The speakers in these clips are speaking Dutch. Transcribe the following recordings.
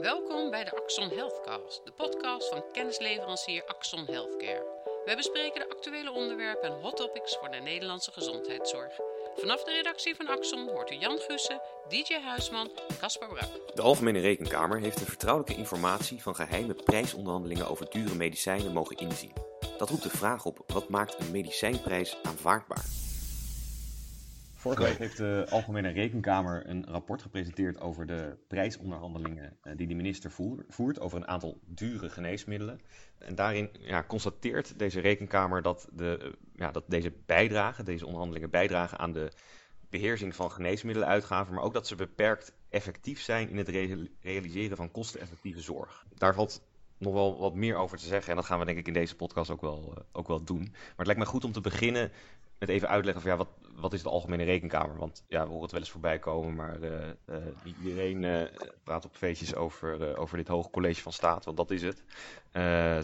Welkom bij de Axon Healthcast, de podcast van kennisleverancier Axon Healthcare. Wij bespreken de actuele onderwerpen en hot topics voor de Nederlandse gezondheidszorg. Vanaf de redactie van Axon hoort u Jan Gussen, DJ Huisman en Caspar Brak. De Algemene Rekenkamer heeft de vertrouwelijke informatie van geheime prijsonderhandelingen over dure medicijnen mogen inzien. Dat roept de vraag op: wat maakt een medicijnprijs aanvaardbaar? Vorige week heeft de Algemene Rekenkamer een rapport gepresenteerd over de prijsonderhandelingen eh, die de minister voert over een aantal dure geneesmiddelen. En daarin ja, constateert deze Rekenkamer dat, de, ja, dat deze bijdragen, deze onderhandelingen bijdragen aan de beheersing van geneesmiddelenuitgaven, maar ook dat ze beperkt effectief zijn in het realiseren van kosteneffectieve zorg. Daar valt nog wel wat meer over te zeggen en dat gaan we denk ik in deze podcast ook wel, uh, ook wel doen. Maar het lijkt me goed om te beginnen met even uitleggen van ja, wat, wat is de Algemene Rekenkamer? Want ja, we horen het wel eens voorbij komen, maar uh, niet iedereen uh, praat op feestjes over, over dit Hoge College van Staat, want dat is het.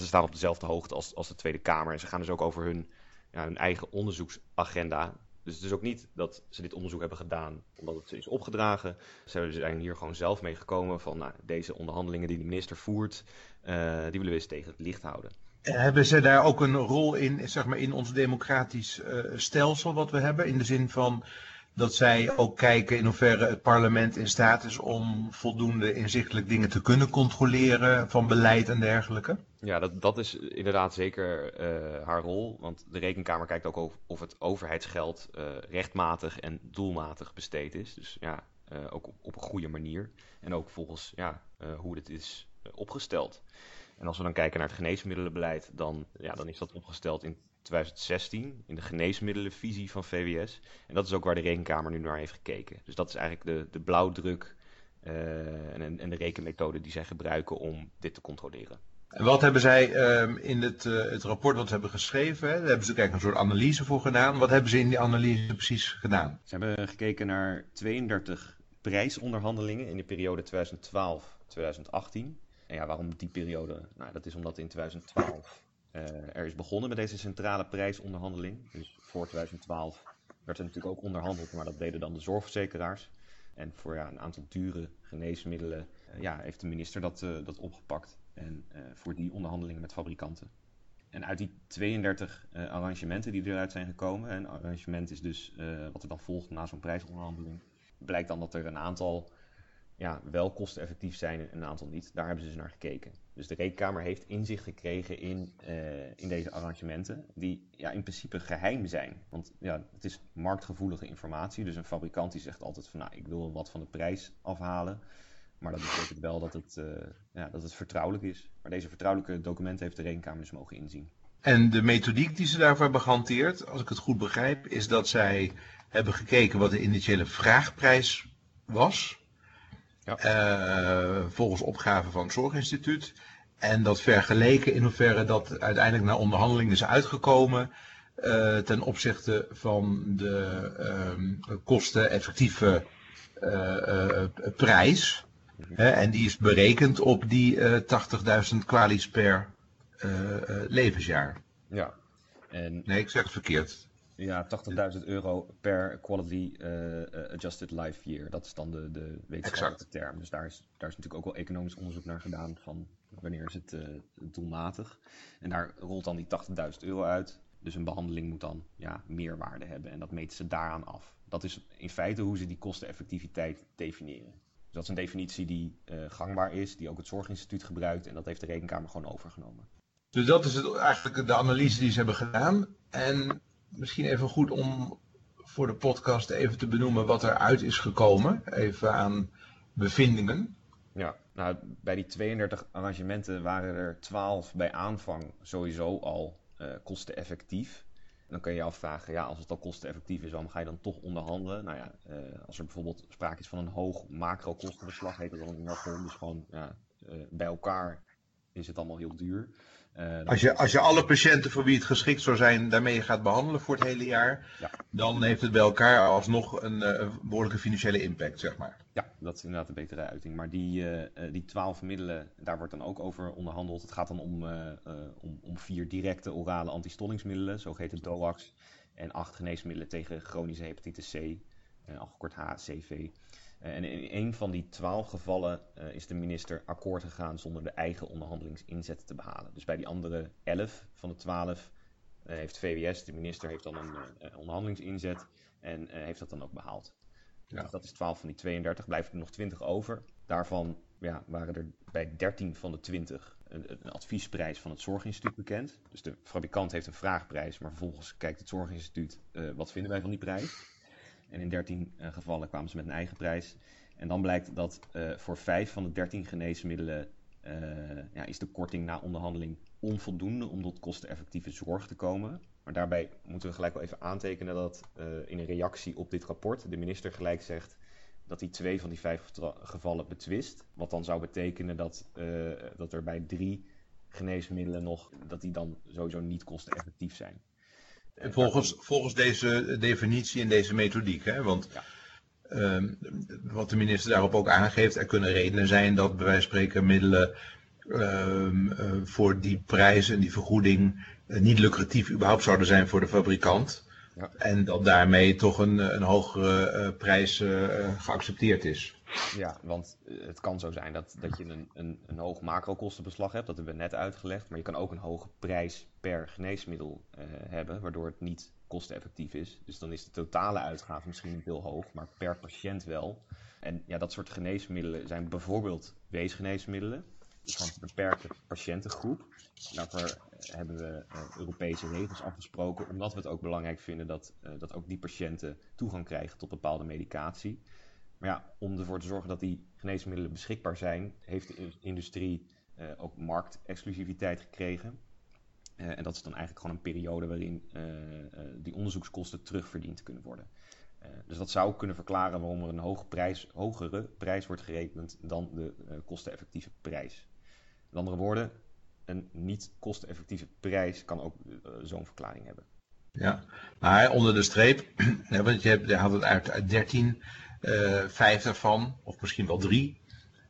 ze staan op dezelfde hoogte als, als de Tweede Kamer en ze gaan dus ook over hun, ja, hun eigen onderzoeksagenda. Dus het is ook niet dat ze dit onderzoek hebben gedaan omdat het ze is opgedragen. Ze zijn hier gewoon zelf mee gekomen van nou, deze onderhandelingen die de minister voert, die willen we eens tegen het licht houden. Hebben ze daar ook een rol in, zeg maar, in ons democratisch uh, stelsel wat we hebben? In de zin van dat zij ook kijken in hoeverre het parlement in staat is om voldoende inzichtelijk dingen te kunnen controleren van beleid en dergelijke? Ja, dat, dat is inderdaad zeker uh, haar rol. Want de Rekenkamer kijkt ook of, of het overheidsgeld uh, rechtmatig en doelmatig besteed is. Dus ja, ook op, op, een goede manier. En ook volgens ja, hoe het is opgesteld. En als we dan kijken naar het geneesmiddelenbeleid, dan, ja, dan is dat opgesteld in 2016 in de geneesmiddelenvisie van VWS. En dat is ook waar de Rekenkamer nu naar heeft gekeken. Dus dat is eigenlijk de, de blauwdruk uh, en, en de rekenmethode die zij gebruiken om dit te controleren. En wat hebben zij um, in het, uh, het rapport wat ze hebben geschreven, daar hebben ze kijk, een soort analyse voor gedaan. Wat hebben ze in die analyse precies gedaan? Ze hebben gekeken naar 32 prijsonderhandelingen in de periode 2012-2018. Ja, waarom die periode? Nou, dat is omdat in 2012 uh, eh, er is begonnen met deze centrale prijsonderhandeling. Dus voor 2012 werd er natuurlijk ook onderhandeld, maar dat deden dan de zorgverzekeraars. En voor ja, een aantal dure geneesmiddelen uh, ja, heeft de minister dat, uh, dat opgepakt. En voor die onderhandelingen met fabrikanten. En uit die 32 arrangementen die eruit zijn gekomen, een arrangement is dus wat er dan volgt na zo'n prijsonderhandeling, blijkt dan dat er een aantal ja, wel kosteneffectief zijn en een aantal niet. Daar hebben ze dus naar gekeken. Dus de rekenkamer heeft inzicht gekregen in, uh, in deze arrangementen, die ja, in principe geheim zijn. Want ja, het is marktgevoelige informatie. Dus een fabrikant die zegt altijd van nou, ik wil wat van de prijs afhalen. Maar dat betekent wel dat het, uh, ja, dat het vertrouwelijk is. Maar deze vertrouwelijke documenten heeft de rekenkamer dus mogen inzien. En de methodiek die ze daarvoor hebben gehanteerd, als ik het goed begrijp, is dat zij hebben gekeken wat de initiële vraagprijs was ja. Uh, volgens opgave van het Zorginstituut. En dat vergeleken in hoeverre dat uiteindelijk naar onderhandeling is uitgekomen uh, ten opzichte van de uh, kosteneffectieve uh, prijs. Mm en die is berekend op die 80.000 kwalies per levensjaar. Ja. En... Nee, ik zeg het verkeerd. Ja, 80.000 euro per quality uh, adjusted life year. Dat is dan de, de wetenschappelijke term. Dus daar is, daar is natuurlijk ook wel economisch onderzoek naar gedaan van wanneer is het uh, doelmatig. En daar rolt dan die 80.000 euro uit. Dus een behandeling moet dan ja, meerwaarde hebben en dat meten ze daaraan af. Dat is in feite hoe ze die kosteneffectiviteit definiëren. Dus dat is een definitie die uh, gangbaar is, die ook het Zorginstituut gebruikt en dat heeft de Rekenkamer gewoon overgenomen. Dus dat is het, eigenlijk de analyse die ze hebben gedaan. En misschien even goed om voor de podcast even te benoemen wat eruit is gekomen. Even aan bevindingen. Ja, nou, bij die 32 arrangementen waren er 12 bij aanvang sowieso al uh, kosteneffectief. Dan kun je je afvragen, ja, als het al kosteneffectief is, waarom ga je dan toch onderhandelen? Nou ja, uh, als er bijvoorbeeld sprake is van een hoog macro-kostenbeslag, heet dat dan in jargon. Dus gewoon ja, uh, bij elkaar is het allemaal heel duur. Uh, als, je, als je alle patiënten voor wie het geschikt zou zijn daarmee gaat behandelen voor het hele jaar, ja. dan heeft het bij elkaar alsnog een, eh, een behoorlijke financiële impact, zeg maar. Ja, dat is inderdaad een betere uiting. Maar die, uh, die twaalf middelen, daar wordt dan ook over onderhandeld. Het gaat dan om, om, om vier directe orale antistollingsmiddelen, zogeheten DOAX, en acht geneesmiddelen tegen chronische hepatitis C, afgekort HCV. En in een van die twaalf gevallen is de minister akkoord gegaan zonder de eigen onderhandelingsinzet te behalen. Dus bij die andere elf van de twaalf heeft VWS, de minister, heeft dan een onderhandelingsinzet en heeft dat dan ook behaald. Ja. Dus dat is 12 van die 32, blijven er nog 20 over. Daarvan ja, waren er bij 13 van de 20 een, een, adviesprijs van het Zorginstituut bekend. Dus de fabrikant heeft een vraagprijs, maar vervolgens kijkt het Zorginstituut wat vinden wij van die prijs. En in 13 uh, gevallen kwamen ze met een eigen prijs. En dan blijkt dat uh, voor 5 van de 13 geneesmiddelen ja, is de korting na onderhandeling onvoldoende om tot kosteneffectieve zorg te komen. Maar daarbij moeten we gelijk wel even aantekenen dat in een reactie op dit rapport de minister gelijk zegt dat hij twee van die vijf gevallen betwist. Wat dan zou betekenen dat, dat er bij drie geneesmiddelen nog, dat die dan sowieso niet kosteneffectief zijn. Volgens, volgens deze definitie en deze methodiek, hè? want ja. um, wat de minister daarop ook aangeeft, er kunnen redenen zijn dat bij wijze van spreken middelen um, uh, voor die prijs en die vergoeding uh, niet lucratief überhaupt zouden zijn voor de fabrikant. Ja. En dat daarmee toch een, een hogere uh, prijs geaccepteerd is. Ja, want het kan zo zijn dat, dat je een, een, een hoog macrokostenbeslag hebt, dat hebben we net uitgelegd. Maar je kan ook een hoge prijs per geneesmiddel uh, hebben, waardoor het niet kosteneffectief is. Dus dan is de totale uitgave misschien niet heel hoog, maar per patiënt wel. En ja, dat soort geneesmiddelen zijn bijvoorbeeld weesgeneesmiddelen. Dus van een beperkte patiëntengroep. Daarvoor hebben we Europese regels afgesproken, omdat we het ook belangrijk vinden dat, dat ook die patiënten toegang krijgen tot bepaalde medicatie. Maar ja, om ervoor te zorgen dat die geneesmiddelen beschikbaar zijn, heeft de industrie uh, ook marktexclusiviteit gekregen. en dat is dan eigenlijk gewoon een periode waarin die onderzoekskosten terugverdiend kunnen worden. dus dat zou kunnen verklaren waarom er een hoge prijs, hogere prijs wordt gerekend dan de kosteneffectieve prijs. Met andere woorden, een niet kosteneffectieve prijs kan ook zo'n verklaring hebben. Ja, maar onder de streep, want je, had het uit, uit 13, uh, vijf daarvan, of misschien wel drie.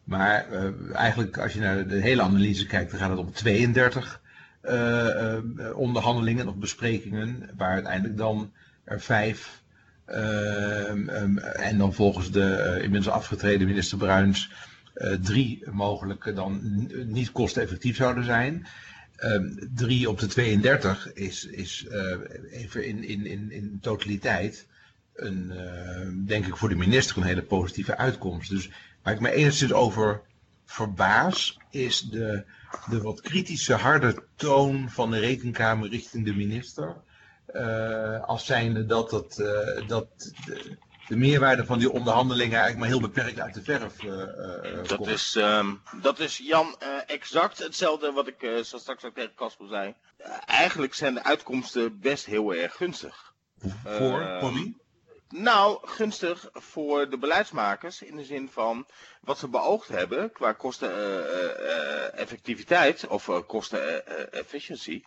Maar uh, eigenlijk als je naar de hele analyse kijkt, dan gaat het om 32 uh, onderhandelingen of besprekingen, waar uiteindelijk dan er vijf, en dan volgens de inmiddels afgetreden minister Bruins, drie mogelijk dan niet kosteneffectief zouden zijn. Um, drie op de 32 is, is even in, in, in, in totaliteit een, uh, denk ik voor de minister een hele positieve uitkomst. Dus waar ik me enigszins over verbaas, is de, de wat kritische harde toon van de rekenkamer richting de minister. Uh, als zijnde dat, dat, uh, dat de, de meerwaarde van die onderhandelingen eigenlijk maar heel beperkt uit de verf uh, dat Is, um, dat is, Jan, exact hetzelfde wat ik zo straks ook tegen Casper zei. eigenlijk zijn de uitkomsten best heel erg gunstig. Voor, ehm, voor wie? Nou, gunstig voor de beleidsmakers in de zin van wat ze beoogd hebben qua kosteneffectiviteit of kostenefficiëntie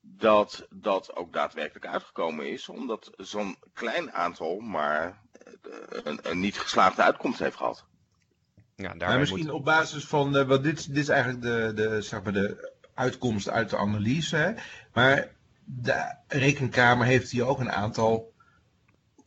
dat dat ook daadwerkelijk uitgekomen is, omdat zo'n klein aantal maar een, een niet geslaagde uitkomst heeft gehad. Ja, daar misschien op basis van, uh, wat dit, dit is eigenlijk de, de, zeg maar de uitkomst uit de analyse, hè? maar de rekenkamer heeft hier ook een aantal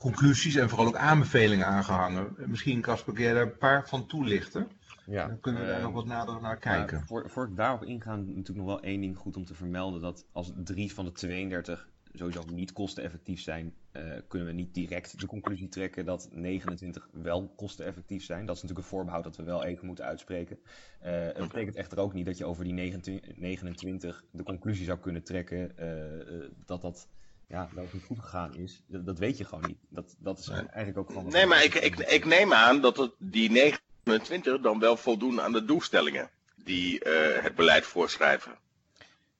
conclusies en vooral ook aanbevelingen aangehangen. Misschien Casper, kun jij daar een paar van toelichten? Ja, dan kunnen we daar uh, nog wat nader naar kijken. voor, voor ik daarop inga, natuurlijk nog wel één ding goed om te vermelden. Dat als drie van de 32 sowieso niet kosteneffectief zijn, uh, kunnen we niet direct de conclusie trekken dat 29 wel kosteneffectief zijn. Dat is natuurlijk een voorbehoud dat we wel even moeten uitspreken. Uh, dat betekent echter ook niet dat je over die 29, 29 de conclusie zou kunnen trekken uh, dat dat ja, wel niet goed gegaan is. Dat, dat, weet je gewoon niet. Dat, dat is eigenlijk ook gewoon... Nee, maar ik, ik, ik neem aan dat het, die 29 dan wel voldoen aan de doelstellingen die het beleid voorschrijven.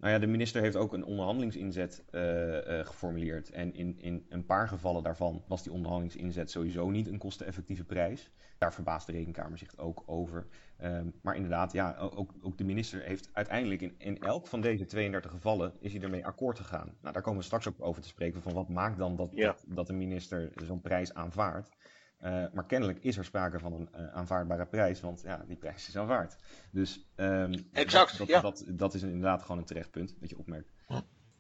Nou ja, de minister heeft ook een onderhandelingsinzet uh, uh, geformuleerd. En in, in een paar gevallen daarvan was die onderhandelingsinzet sowieso niet een kosteneffectieve prijs. Daar verbaast de Rekenkamer zich ook over. Um, maar inderdaad, ja, ook, ook de minister heeft uiteindelijk in, in elk van deze 32 gevallen is hij ermee akkoord gegaan. Nou, daar komen we straks ook over te spreken van wat maakt dan dat, ja. dat, dat de minister zo'n prijs aanvaardt. Uh, maar kennelijk is er sprake van een uh, aanvaardbare prijs, want ja, die prijs is aanvaard. Dus um, exact, dat, ja. dat, dat, is inderdaad gewoon een terecht punt dat je opmerkt.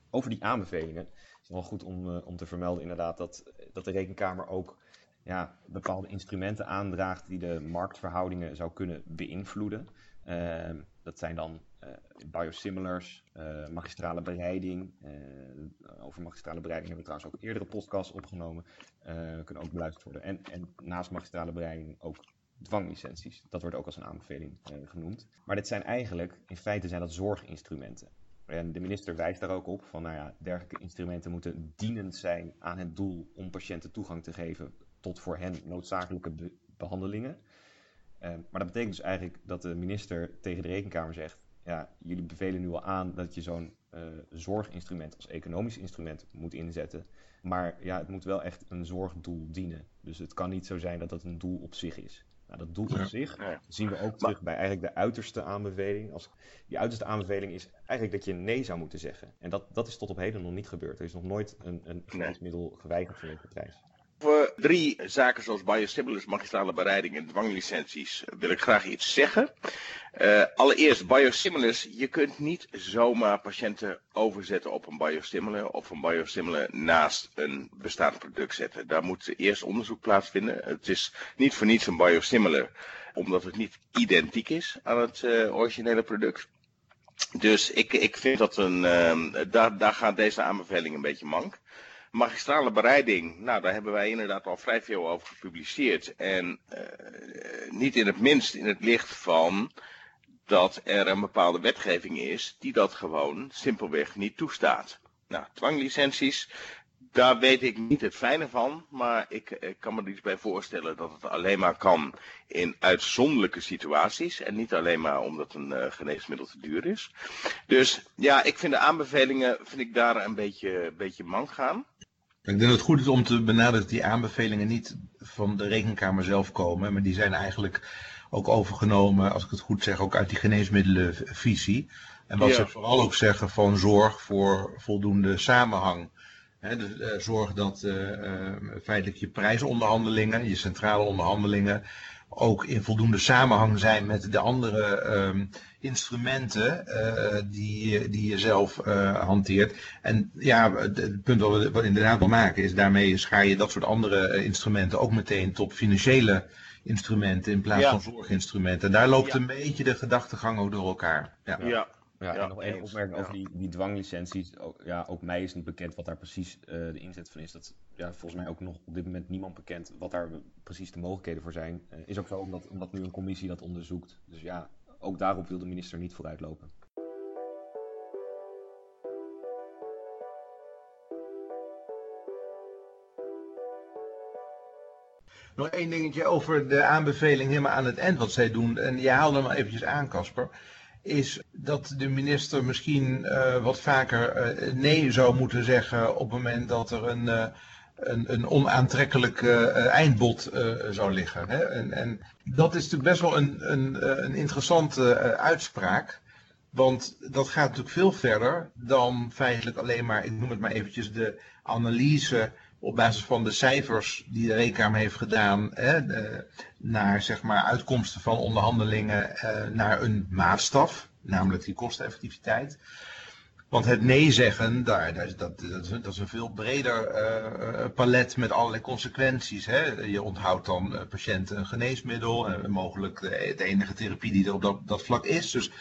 Over die aanbevelingen is het wel goed om, uh, om te vermelden inderdaad dat, dat de Rekenkamer ook ja, bepaalde instrumenten aandraagt die de marktverhoudingen zou kunnen beïnvloeden. Ehm, dat zijn dan biosimilars, uh, magistrale bereiding. Uh, over magistrale bereiding hebben we trouwens ook eerdere podcasts opgenomen. kunnen ook beluisterd worden. En, en naast magistrale bereiding ook dwanglicenties. Dat wordt ook als een aanbeveling genoemd. Maar dit zijn eigenlijk, in feite zijn dat zorginstrumenten. En de minister wijst daar ook op van, nou ja, dergelijke instrumenten moeten dienend zijn aan het doel om patiënten toegang te geven tot voor hen noodzakelijke behandelingen. Maar dat betekent dus eigenlijk dat de minister tegen de rekenkamer zegt: ja, jullie bevelen nu al aan dat je zo'n uh, zorginstrument als economisch instrument moet inzetten. Maar ja, het moet wel echt een zorgdoel dienen. Dus het kan niet zo zijn dat dat een doel op zich is. Nou, dat doel op zich zien we ook terug bij eigenlijk de uiterste aanbeveling. Als, die uiterste aanbeveling is eigenlijk dat je nee zou moeten zeggen. En dat, dat is tot op heden nog niet gebeurd. Er is nog nooit een, een geneesmiddel geweigerd vanwege de prijs. Drie zaken zoals biosimilars, magistrale bereiding en dwanglicenties wil ik graag iets zeggen. Uh, allereerst, biosimilars. Je kunt niet zomaar patiënten overzetten op een biosimilar of een biosimilar naast een bestaand product zetten. Daar moet eerst onderzoek plaatsvinden. Het is niet voor niets een biosimilar, omdat het niet identiek is aan het uh, originele product. Dus ik, ik vind dat een, uh, daar, daar gaat deze aanbeveling een beetje mank. Magistrale bereiding, nou daar hebben wij inderdaad al vrij veel over gepubliceerd. En uh, niet in het minst in het licht van dat er een bepaalde wetgeving is die dat gewoon simpelweg niet toestaat. Nou, dwanglicenties, daar weet ik niet het fijne van, maar ik, kan me er iets bij voorstellen dat het alleen maar kan in uitzonderlijke situaties en niet alleen maar omdat een uh, geneesmiddel te duur is. Dus ja, ik vind de aanbevelingen vind ik daar een beetje, beetje gaan. Ik denk dat het goed is om te benaderen dat die aanbevelingen niet van de rekenkamer zelf komen, maar die zijn eigenlijk ook overgenomen, als ik het goed zeg, ook uit die geneesmiddelenvisie. En wat ze vooral ook zeggen van zorg voor voldoende samenhang. dus, uh, zorg dat uh, uh, feitelijk je prijsonderhandelingen, je centrale onderhandelingen, ook in voldoende samenhang zijn met de andere um, instrumenten uh, die, die je zelf uh, hanteert. En ja, het punt wat we, wat inderdaad wil maken is daarmee schaar je dat soort andere instrumenten ook meteen tot financiële instrumenten in plaats van zorginstrumenten. En daar loopt ja. een beetje de gedachtegang ook door elkaar. Ja. ja. Ja, en nog één opmerking over die, die dwanglicenties. Ook, ja, ook mij is niet bekend wat daar precies uh, de inzet van is. Dat ja, volgens mij ook nog op dit moment niemand bekend wat daar precies de mogelijkheden voor zijn. Uh, is ook zo omdat, omdat nu een commissie dat onderzoekt. Dus ja, ook daarop wil de minister niet vooruitlopen. Nog één dingetje over de aanbeveling helemaal aan het eind wat zij doen. En je haalde hem eventjes aan, Casper. Is dat de minister misschien uh, wat vaker uh, nee zou moeten zeggen op het moment dat er een, uh, een, een, onaantrekkelijk eindbod zou liggen. Hè? En, en, dat is natuurlijk best wel een, een, een interessante uitspraak. Want dat gaat natuurlijk veel verder dan feitelijk alleen maar, ik noem het maar eventjes, de analyse op basis van de cijfers die de Rekenkamer heeft gedaan, hè, naar zeg maar, uitkomsten van onderhandelingen eh, naar een maatstaf, namelijk die kosteneffectiviteit. Want het nee zeggen, daar, dat, dat, dat, is een veel breder uh, palet met allerlei consequenties. Hè. Je onthoudt dan uh, patiënten een geneesmiddel, en mogelijk de, enige therapie die er op dat, dat vlak is. Dus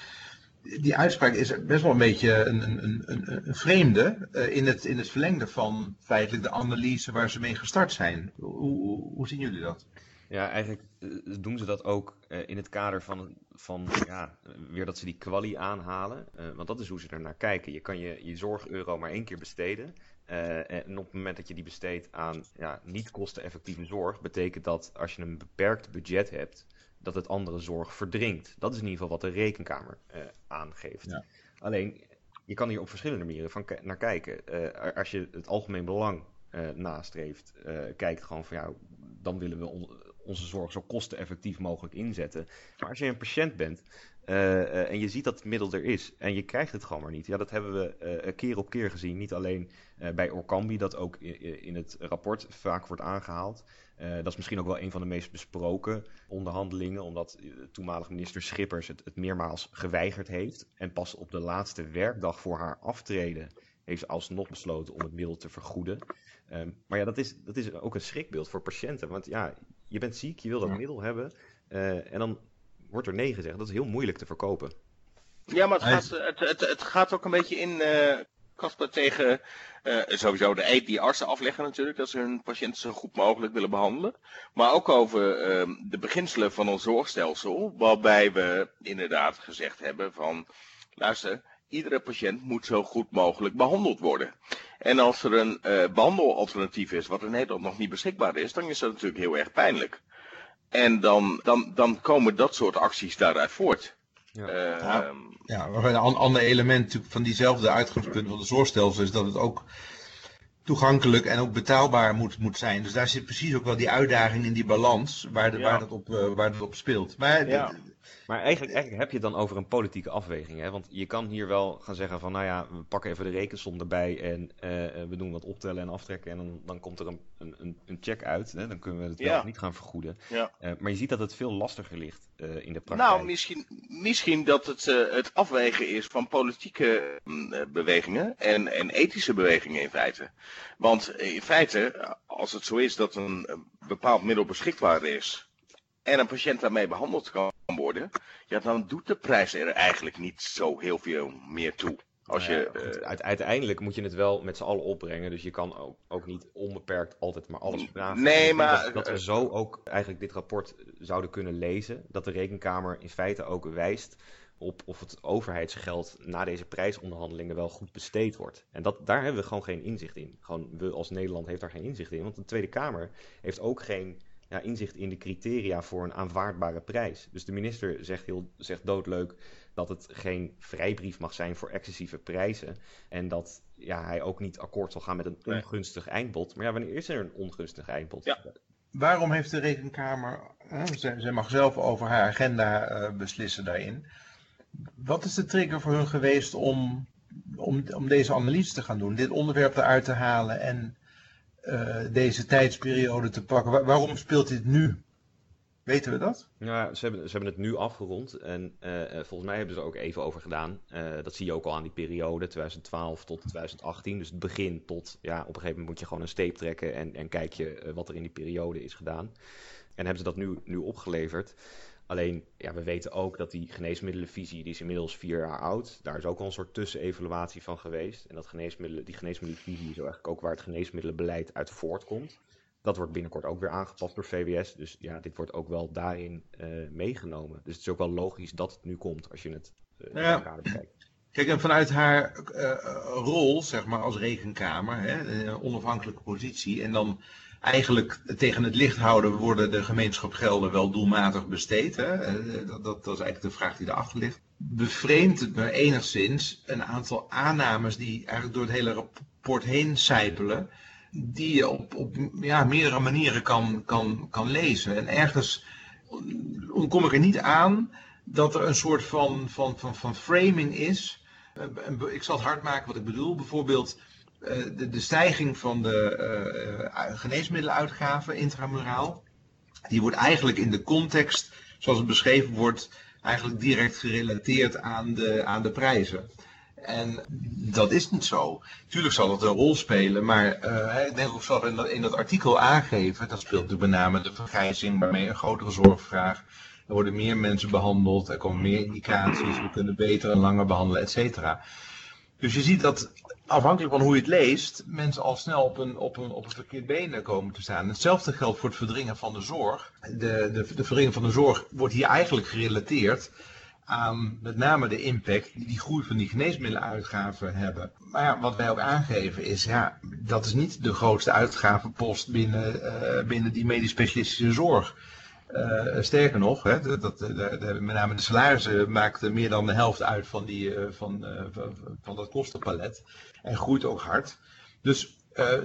die uitspraak is best wel een beetje een, een, een, een vreemde in, het, in het verlengde van feitelijk de analyse waar ze mee gestart zijn. Hoe, hoe zien jullie dat? Ja, eigenlijk uh, doen ze dat ook uh, in het kader van, van ja, weer dat ze die kwalie aanhalen. want dat is hoe ze er naar kijken. Je kan je, je zorgeuro maar één keer besteden. en op het moment dat je die besteedt aan ja, niet kosteneffectieve zorg, betekent dat als je een beperkt budget hebt, dat het andere zorg verdringt. Dat is in ieder geval wat de rekenkamer uh, aangeeft. Ja. Alleen, je kan hier op verschillende manieren van naar kijken. Uh, als je het algemeen belang uh, nastreeft, kijkt gewoon van ja, dan willen we onze zorg zo kosteneffectief mogelijk inzetten. Maar als je een patiënt bent en je ziet dat het middel er is en je krijgt het gewoon maar niet. Ja, dat hebben we keer op keer gezien. Niet alleen bij Orkambi, dat ook in, het rapport vaak wordt aangehaald. Dat is misschien ook wel een van de meest besproken onderhandelingen, omdat toenmalig minister Schippers het, het, meermaals geweigerd heeft. En pas op de laatste werkdag voor haar aftreden heeft ze alsnog besloten om het middel te vergoeden. Ehm, maar ja, dat is, dat is ook een schrikbeeld voor patiënten. Want ja, je bent ziek, je wil dat middel hebben. Uh, en dan wordt er nee gezegd. Dat is heel moeilijk te verkopen. Ja, maar het gaat, het, het, het gaat ook een beetje in, uh, tegen uh, sowieso de eet die artsen afleggen natuurlijk. Dat ze hun patiënten zo goed mogelijk willen behandelen. Maar ook over uh, de beginselen van ons zorgstelsel. Waarbij we inderdaad gezegd hebben van, luister, iedere patiënt moet zo goed mogelijk behandeld worden. En als er een uh, behandelalternatief is wat in Nederland nog niet beschikbaar is, dan is dat natuurlijk heel erg pijnlijk. En dan, dan, dan komen dat soort acties daaruit voort. Ja, uh, ja, ja een ander element van diezelfde uitgangspunt van de zorgstelsel is dat het ook toegankelijk en ook betaalbaar moet, moet zijn. Dus daar zit precies ook wel die uitdaging in die balans waar, de, waar, dat, op, uh, waar dat op speelt. Maar ja. Maar eigenlijk, eigenlijk heb je het dan over een politieke afweging. Hè? Want je kan hier wel gaan zeggen van, nou ja, we pakken even de rekensom erbij en uh, we doen wat optellen en aftrekken en dan, dan komt er een, een, een check uit. Hè? Dan kunnen we het wel niet gaan vergoeden. Ja. Uh, maar je ziet dat het veel lastiger ligt uh, in de praktijk. Nou, misschien, misschien dat het het afwegen is van politieke bewegingen en, en ethische bewegingen in feite. Want in feite, als het zo is dat een bepaald middel beschikbaar is en een patiënt daarmee behandeld kan worden, ja, dan doet de prijs er eigenlijk niet zo heel veel meer toe. Als je, uh, uiteindelijk moet je het wel met z'n allen opbrengen. Dus je kan ook, ook niet onbeperkt altijd maar alles vragen. Nee, maar... Dat, dat, we zo ook eigenlijk dit rapport zouden kunnen lezen. Dat de rekenkamer in feite ook wijst op of het overheidsgeld na deze prijsonderhandelingen wel goed besteed wordt. En dat, daar hebben we gewoon geen inzicht in. Gewoon, we als Nederland heeft daar geen inzicht in. Want de Tweede Kamer heeft ook geen ja, inzicht in de criteria voor een aanvaardbare prijs. Dus de minister zegt, heel, zegt doodleuk dat het geen vrijbrief mag zijn voor excessieve prijzen. En dat ja, hij ook niet akkoord zal gaan met een ongunstig eindbod. Maar ja, wanneer is er een ongunstig eindbod? Ja. Waarom heeft de Rekenkamer, zij, zij mag zelf over haar agenda uh, beslissen daarin. Wat is de trigger voor hun geweest om, om, om deze analyse te gaan doen, dit onderwerp eruit te halen en uh, deze tijdsperiode te pakken. waarom speelt dit nu? Weten we dat? Ja, ze hebben, ze hebben het nu afgerond. En uh, volgens mij hebben ze er ook even over gedaan. Dat zie je ook al aan die periode, 2012 tot 2018. Dus het begin tot, ja, op een gegeven moment moet je gewoon een steep trekken en, en kijk je wat er in die periode is gedaan. En hebben ze dat nu, nu opgeleverd. Alleen, ja, we weten ook dat die geneesmiddelenvisie, die is inmiddels vier jaar oud. Daar is ook al een soort tussenevaluatie van geweest. En dat geneesmiddelen, die geneesmiddelenvisie is eigenlijk ook waar het geneesmiddelenbeleid uit voortkomt. Dat wordt binnenkort ook weer aangepast door VWS. Dus ja, dit wordt ook wel daarin uh, meegenomen. Dus het is ook wel logisch dat het nu komt als je het uh, ja. bekijkt. Kijk, en vanuit haar uh, rol, zeg maar, als rekenkamer, hè, een onafhankelijke positie, en dan eigenlijk tegen het licht houden, worden de gemeenschapsgelden wel doelmatig besteed? Hè? Eh, dat, dat, dat, is eigenlijk de vraag die erachter ligt. Bevreemdt het me enigszins een aantal aannames die eigenlijk door het hele rapport heen sijpelen, die je op, op ja, meerdere manieren kan, kan, kan lezen. En ergens kom ik er niet aan dat er een soort van, van, van, van framing is. Ik zal het hard maken wat ik bedoel. Bijvoorbeeld eh, de, de, stijging van de uh, geneesmiddeluitgaven intramuraal, die wordt eigenlijk in de context, zoals het beschreven wordt, eigenlijk direct gerelateerd aan de, aan de prijzen. En dat is niet zo. Tuurlijk zal het een rol spelen, maar ik denk ook zal in dat, in dat artikel aangeven, dat speelt natuurlijk met name de vergrijzing, waarmee een grotere zorgvraag. Er worden meer mensen behandeld, er komen meer indicaties, we kunnen beter en langer behandelen, et cetera. Dus je ziet dat afhankelijk van hoe je het leest, mensen al snel op een, op een, op een verkeerd been komen te staan. Hetzelfde geldt voor het verdringen van de zorg. De, de, de verdringing van de zorg wordt hier eigenlijk gerelateerd aan met name de impact die die groei van die geneesmiddeluitgaven hebben. Maar ja, wat wij ook aangeven is, ja, dat is niet de grootste uitgavenpost binnen, uh, binnen die medisch specialistische zorg. Uh, sterker nog, hè, dat, dat, de, met name de salarissen maakten meer dan de helft uit van, die, uh, van, van, dat kostenpalet. En groeit ook hard. Dus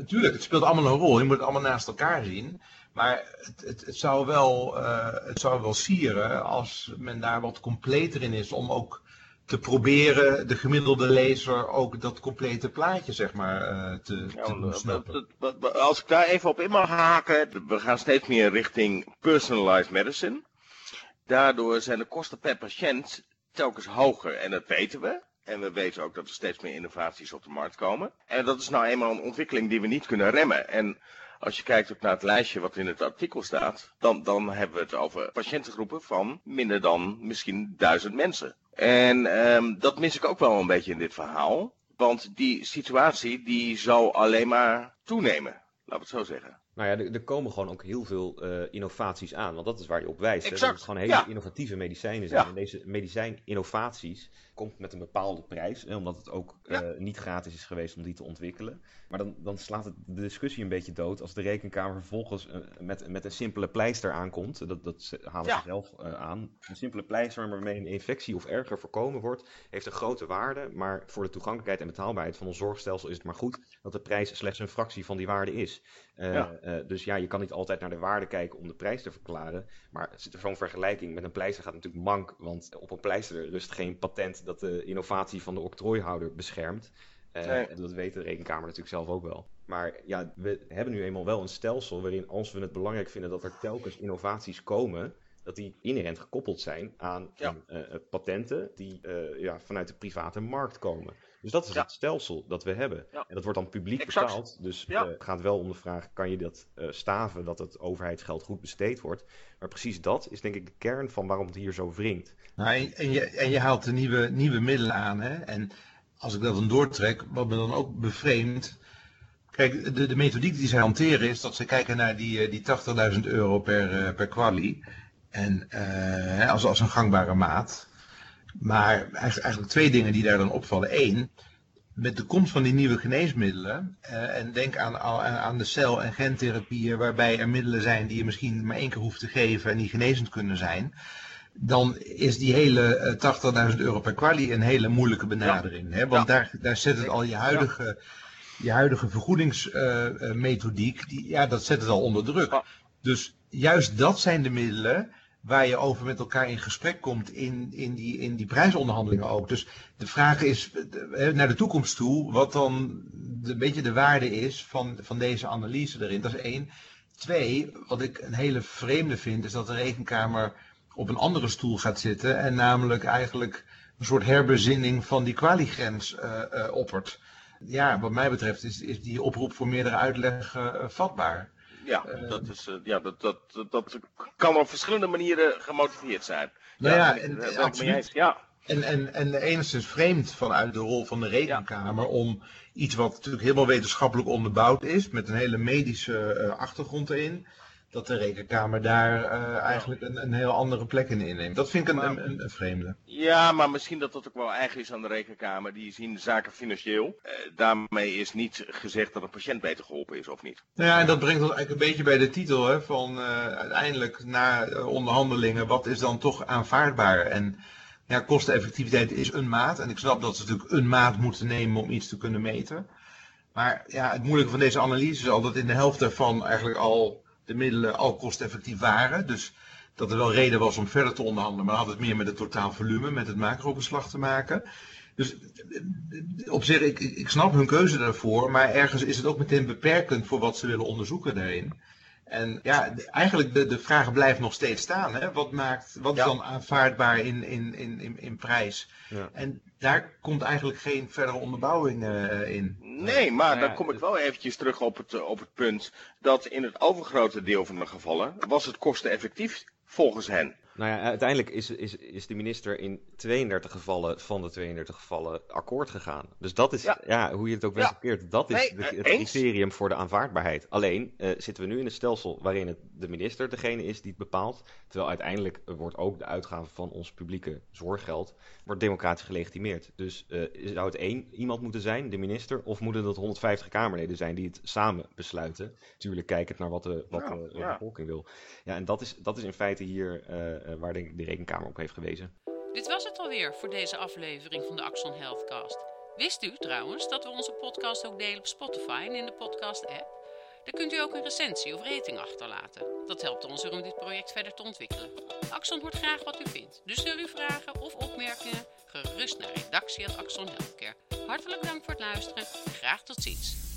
tuurlijk, het speelt allemaal een rol. Je moet het allemaal naast elkaar zien. Maar het, het, het, zou, wel, het zou wel sieren als men daar wat completer in is om ook te proberen de gemiddelde lezer ook dat complete plaatje zeg maar uh, te, ja, te snappen. Als ik daar even op in mag haken, we gaan steeds meer richting personalized medicine. Daardoor zijn de kosten per patiënt telkens hoger en dat weten we. En we weten ook dat er steeds meer innovaties op de markt komen. En dat is nou eenmaal een ontwikkeling die we niet kunnen remmen. En als je kijkt ook naar het lijstje wat in het artikel staat, dan, dan hebben we het over patiëntengroepen van minder dan misschien duizend mensen. En um, dat mis ik ook wel een beetje in dit verhaal. Want die situatie die zal alleen maar toenemen. We het zo zeggen. Nou ja, er, er komen gewoon ook heel veel uh, innovaties aan. Want dat is waar je op wijst. Exact. Dat het gewoon hele innovatieve medicijnen zijn. En deze medicijninnovaties komt met een bepaalde prijs. Hè, omdat het ook ja. uh, niet gratis is geweest om die te ontwikkelen. Maar dan, dan slaat het de discussie een beetje dood als de rekenkamer vervolgens uh, met, met een simpele pleister aankomt. Dat, dat halen ze zelf aan. Een simpele pleister waarmee een infectie of erger voorkomen wordt, heeft een grote waarde. Maar voor de toegankelijkheid en betaalbaarheid van ons zorgstelsel is het maar goed dat de prijs slechts een fractie van die waarde is. Ja. Uh, dus ja, je kan niet altijd naar de waarde kijken om de prijs te verklaren. Maar zo'n vergelijking met een pleister gaat natuurlijk mank. Want op een pleister rust geen patent dat de innovatie van de octrooihouder beschermt. Uh, nee. Dat weet de rekenkamer natuurlijk zelf ook wel. Maar ja, we hebben nu eenmaal wel een stelsel waarin als we het belangrijk vinden dat er telkens innovaties komen, dat die inherent gekoppeld zijn aan ja. uh, patenten die ja, vanuit de private markt komen. Dus dat is ja. het stelsel dat we hebben. Ja. En dat wordt dan publiek exact. betaald. Dus ja. uh, het gaat wel om de vraag: kan je dat uh, staven dat het overheidsgeld goed besteed wordt? Maar precies dat is denk ik de kern van waarom het hier zo wringt. Nou, en, je, en je haalt de nieuwe, nieuwe middelen aan. Hè? En als ik dat dan doortrek, wat me dan ook bevreemdt. Kijk, de, de methodiek die zij hanteren is dat ze kijken naar die, die 80.000 euro per, per kwalie. En uh, als, als een gangbare maat. Maar eigenlijk twee dingen die daar dan opvallen. Eén, met de komst van die nieuwe geneesmiddelen, uh, en denk aan, aan de cel- en gentherapieën, waarbij er middelen zijn die je misschien maar één keer hoeft te geven en die genezend kunnen zijn, dan is die hele uh, 80.000 euro per kwalie een hele moeilijke benadering. Ja. Hè? Want ja. daar, daar zet het al je huidige, ja. je huidige vergoedingsmethodiek, uh, ja, dat zet het al onder druk. Dus juist dat zijn de middelen waar je over met elkaar in gesprek komt in, in, die, in die prijsonderhandelingen ook. Dus de vraag is naar de toekomst toe, wat dan een beetje de waarde is van, van deze analyse erin. Dat is één. Twee, wat ik een hele vreemde vind, is dat de rekenkamer op een andere stoel gaat zitten en namelijk eigenlijk een soort herbezinning van die kwaligrens uh, oppert. Ja, wat mij betreft is, is die oproep voor meerdere uitleg vatbaar. Ja, dat, is, ja dat, dat, dat, kan op verschillende manieren gemotiveerd zijn. Nou ja, ja en, en, absoluut. Ja. En, en, en enigszins vreemd vanuit de rol van de rekenkamer ja. om iets wat natuurlijk helemaal wetenschappelijk onderbouwd is, met een hele medische achtergrond erin, dat de rekenkamer daar uh, eigenlijk een, een heel andere plek in inneemt. Dat vind ik een, maar, een, een, vreemde. Ja, maar misschien dat dat ook wel eigen is aan de rekenkamer. Die zien zaken financieel. Uh, daarmee is niet gezegd dat een patiënt beter geholpen is of niet. Nou ja, en dat brengt ons eigenlijk een beetje bij de titel hè, van uh, uiteindelijk na onderhandelingen, wat is dan toch aanvaardbaar? En ja, kosteneffectiviteit is een maat. En ik snap dat ze natuurlijk een maat moeten nemen om iets te kunnen meten. Maar ja, het moeilijke van deze analyse is al dat in de helft daarvan eigenlijk al de middelen al kosteffectief waren. Dus dat er wel reden was om verder te onderhandelen, maar had het meer met het totaal volume, met het macrobeslag te maken. Dus op zich, ik, ik snap hun keuze daarvoor, maar ergens is het ook meteen beperkend voor wat ze willen onderzoeken daarin. En ja, eigenlijk de, de vraag blijft nog steeds staan. Hè? Wat, maakt, wat is ja. dan aanvaardbaar in, in, in, in, in prijs? Ja. En daar komt eigenlijk geen verdere onderbouwing uh, in. Nee, maar nou ja, dan kom ik wel eventjes terug op het, op het punt dat in het overgrote deel van de gevallen was het kosteneffectief volgens hen. Nou ja, uiteindelijk is, is, is de minister in 32 gevallen van de 32 gevallen akkoord gegaan. Dus dat is, ja, ja hoe je het ook bent gekeerd, ja. dat is nee, de, het eens. criterium voor de aanvaardbaarheid. Alleen uh, zitten we nu in een stelsel waarin het de minister degene is die het bepaalt. Terwijl uiteindelijk wordt ook de uitgave van ons publieke zorggeld wordt democratisch gelegitimeerd. Dus uh, zou het één iemand moeten zijn, de minister, of moeten dat 150 Kamerleden zijn die het samen besluiten? Natuurlijk kijkend naar wat de, wat ja, de, de bevolking wil. Ja, en dat is, dat is in feite hier uh, waar de, de rekenkamer op heeft gewezen. Dit was het alweer voor deze aflevering van de Axon Healthcast. Wist u trouwens dat we onze podcast ook delen op Spotify en in de podcast-app? Daar kunt u ook een recensie of rating achterlaten. Dat helpt ons om dit project verder te ontwikkelen. Axon hoort graag wat u vindt, dus stuur uw vragen of opmerkingen gerust naar redactie.axon Healthcare. Hartelijk dank voor het luisteren en graag tot ziens.